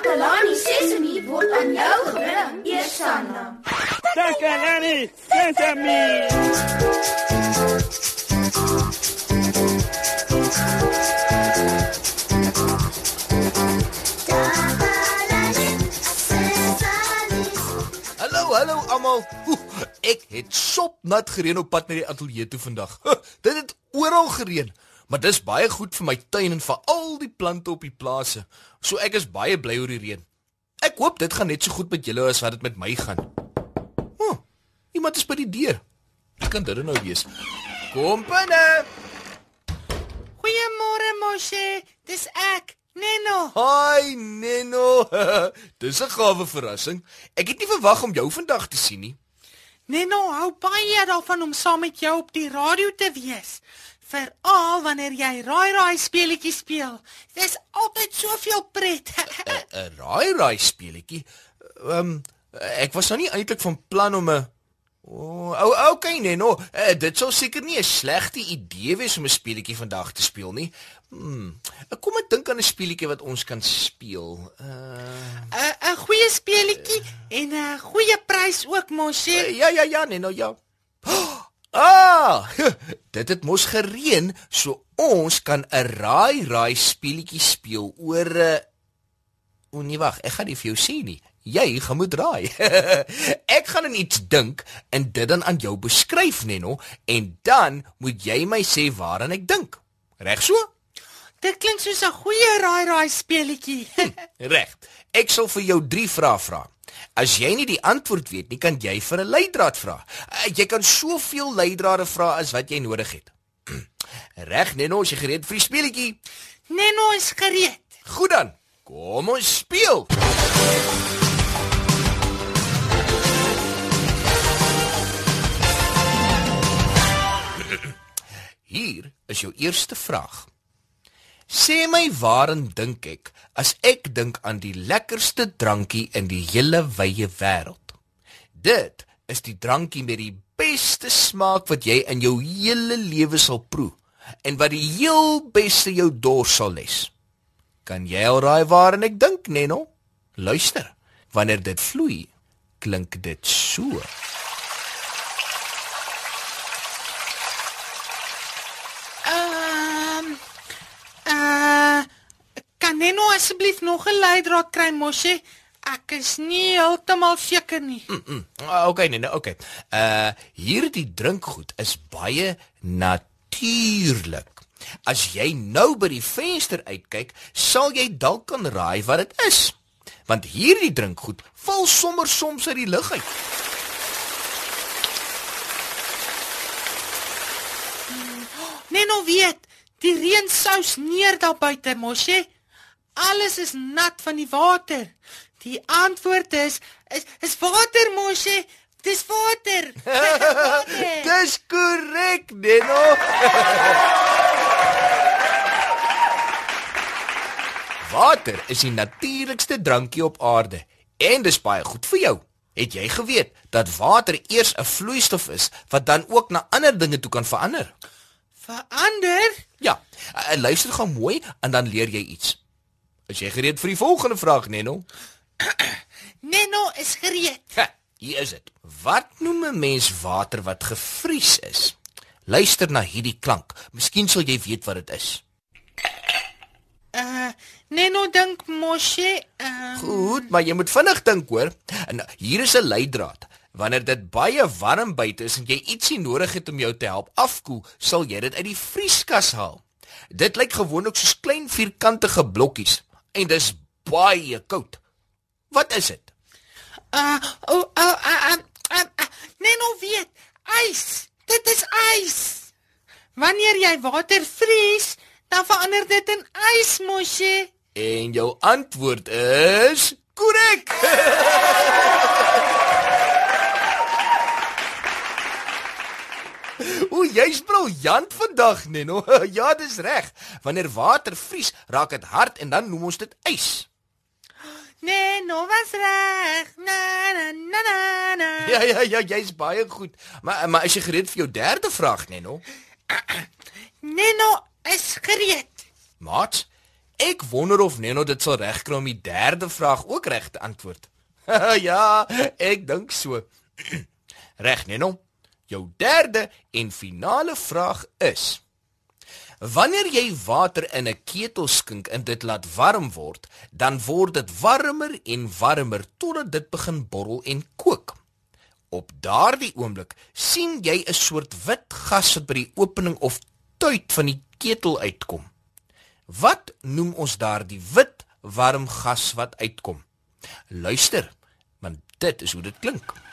Takalani Sesemi word aan jou gebring, Eersanna. Takalani Sesemi. Hallo, hallo almal. Ek het sopnat gereën op pad na die ateljee toe vandag. Dit het oral gereën, maar dis baie goed vir my tuin en vir al die plante op die plase. So ek is baie bly oor die reën. Ek hoop dit gaan net so goed met julle as wat dit met my gaan. Oh, iemand is by die deur. Wie kan dit nou wees? Kom binne. Goeiemôre Moshe, dis ek, Neno. Hi Neno. Dis 'n gawe verrassing. Ek het nie verwag om jou vandag te sien nie. Neno hou baie daarvan om saam met jou op die radio te wees. Veral wanneer jy raai raai speletjies speel. Dis altyd soveel pret. 'n raai raai speletjie. Ehm um, ek was nou nie eintlik van plan om 'n O, oh, okay nee, no. Uh, dit sou seker nie 'n slegte idee wees om 'n speletjie vandag te speel nie. Hmm. Kom ek dink aan 'n speletjie wat ons kan speel. Uh 'n 'n goeie speletjie en 'n goeie prys ook, Moshe. uh, Ja, ja, ja, nee, nou ja. Ah, dit het mos gereën, so ons kan 'n raai raai speletjie speel oor 'n uh, O nee, wag, ek gaan nie vir jou sê nie. Jy gaan moet raai. ek gaan aan iets dink en dit dan aan jou beskryf, Neno, en dan moet jy my sê waaraan ek dink. Reg so? Dit klink soos 'n goeie raai raai speletjie. Reg. Ek sal vir jou 3 vrae vra. As jy nie die antwoord weet nie, kan jy vir 'n leidraad vra. Uh, jy kan soveel leidrade vra as wat jy nodig het. Reg, Neno, is jy gereed vir die speletjie? Neno is gereed. Goed dan. Kom ons speel. Hier is jou eerste vraag. Sê my waarin dink ek as ek dink aan die lekkerste drankie in die hele wye wêreld? Dit is die drankie met die beste smaak wat jy in jou hele lewe sal proe en wat die heel beste jou dors sal les. Kan jy al raai waarin ek dink, Neno? Luister. Wanneer dit vloei, klink dit so. Ehm uh, kan Neno asseblief nog 'n leidraad kry, Moshe? Ek is nie heeltemal seker nie. Mm, mm. Ah, Okay, Neno, okay. Uh hierdie drinkgoed is baie natuurlik. As jy nou by die venster uitkyk, sal jy dalk kan raai wat dit is. Want hierdie drinkgoed val sommer soms uit die lug uit. Neno weet, die reën sous neer daar buite, Moshe. Alles is nat van die water. Die antwoord is is is water, Moshe. Dis water. water. Dis korrek, Neno. Water is die natuurlikste drankie op aarde en dis baie goed vir jou. Het jy geweet dat water eers 'n vloeistof is wat dan ook na ander dinge toe kan verander? Verander? Ja, uh, luister gou mooi en dan leer jy iets. Is jy gereed vir die volgende vraag, Neno? Neno is gereed. Ha, hier is dit. Wat noem 'n mens water wat gevries is? Luister na hierdie klank. Miskien sal jy weet wat dit is. Uh Neno dink Moshe, uh Goed, maar jy moet vinnig dink, hoor. En hier is 'n leidraad. Wanneer dit baie warm buite is en jy ietsie nodig het om jou te help afkoel, sal jy dit uit die vrieskas haal. Dit lyk gewoonlik soos klein vierkantige blokkies en dis baie koud. Wat is dit? uh oh oh uh, uh, uh, uh, Neno weet, ys. Dit is ys. Wanneer jy water vries, dan verander dit in ys, Moshe. En jou antwoord is korrek. O, jy's briljant vandag, Neno. Ja, dis reg. Wanneer water vries, raak dit hard en dan noem ons dit ys. Neno was reg. Na na na na. na. Ja, ja, ja, jy's baie goed. Maar maar is jy gereed vir jou derde vraag, Neno? Neno is gereed. Maat, Ek wonder of Neno dit sal regkry om die derde vraag ook reg te antwoord. ja, ek dink so. reg, Neno. Jou derde en finale vraag is: Wanneer jy water in 'n ketel skink en dit laat warm word, dan word dit warmer en warmer totdat dit begin borrel en kook. Op daardie oomblik sien jy 'n soort wit gas wat by die opening of tuit van die ketel uitkom. Wat noem ons daardie wit warm gas wat uitkom? Luister, want dit is hoe dit klink.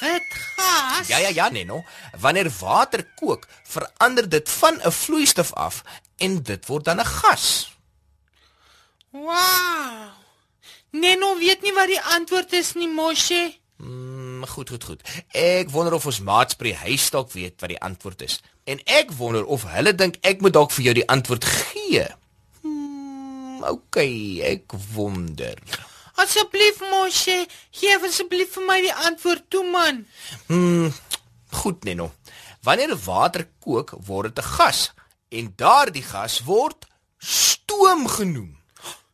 Wit gas. Ja ja ja, Neno. Wanneer water kook, verander dit van 'n vloeistof af en dit word dan 'n gas. Wow. Neno weet nie wat die antwoord is nie, Moshe. Mm, goed, goed, goed. Ek wonder of ons maats by die huis dalk weet wat die antwoord is. En ek wonder of hulle dink ek moet dalk vir jou die antwoord gee. Hmm, okay, ek wonder. Asseblief, Moshe, gee asseblief vir my die antwoord toe, man. Hmm, goed, Neno. Wanneer water kook, word dit 'n gas en daardie gas word stoom genoem.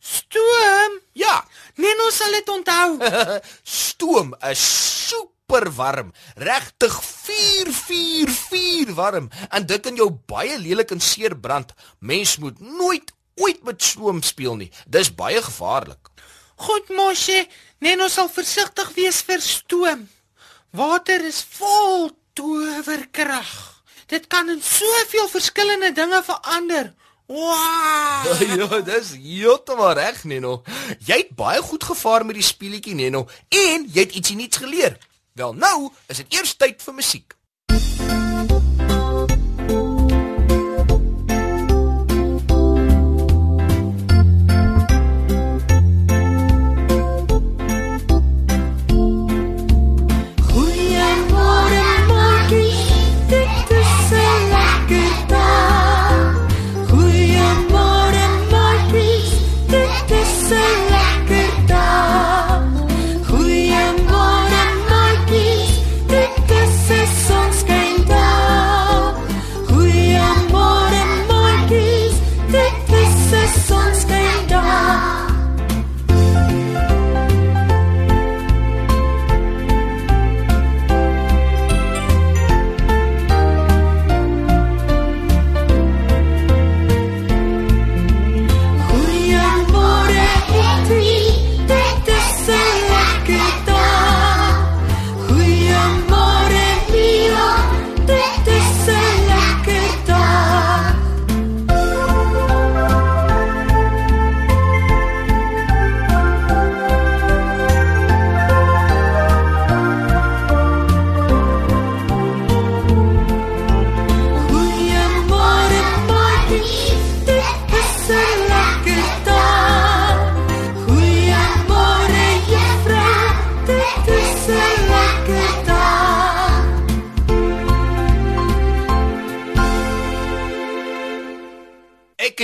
Stoom. Ja, Neno sal dit onthou. stoom is super warm, regtig 444 warm en dit kan jou baie lelik en seer brand. Mens moet nooit ooit met stoom speel nie. Dis baie gevaarlik. Goed, Moshe, Neno sal versigtig wees vir stoom. Water is vol towerkrag. Dit kan in soveel verskillende dinge verander. Wow! ja, dis heeltemal reg, Neno. Jy het baie goed gevaar met die speletjie, Neno, en jy het ietsie nuuts geleer. Wel nou, is dit eers tyd vir musiek.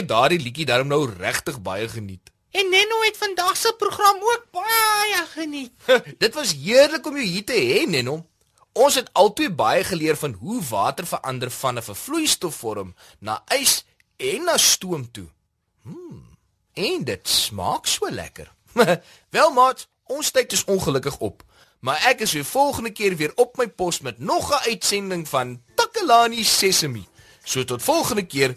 Het daardie liedjie daarom nou regtig baie geniet. En Neno het vandag se program ook baie geniet. Dit was heerlik om jou hier te hê, Neno. Ons het albei baie geleer van hoe water verander van 'n vervloeistofvorm na ys en na stoom toe. Hmm. En dit smaak so lekker. Wel maat, ons tyd is ongelukkig op. Maar ek is weer volgende keer weer op my pos met nog 'n uitsending van Takalani Sesemi. So tot volgende keer,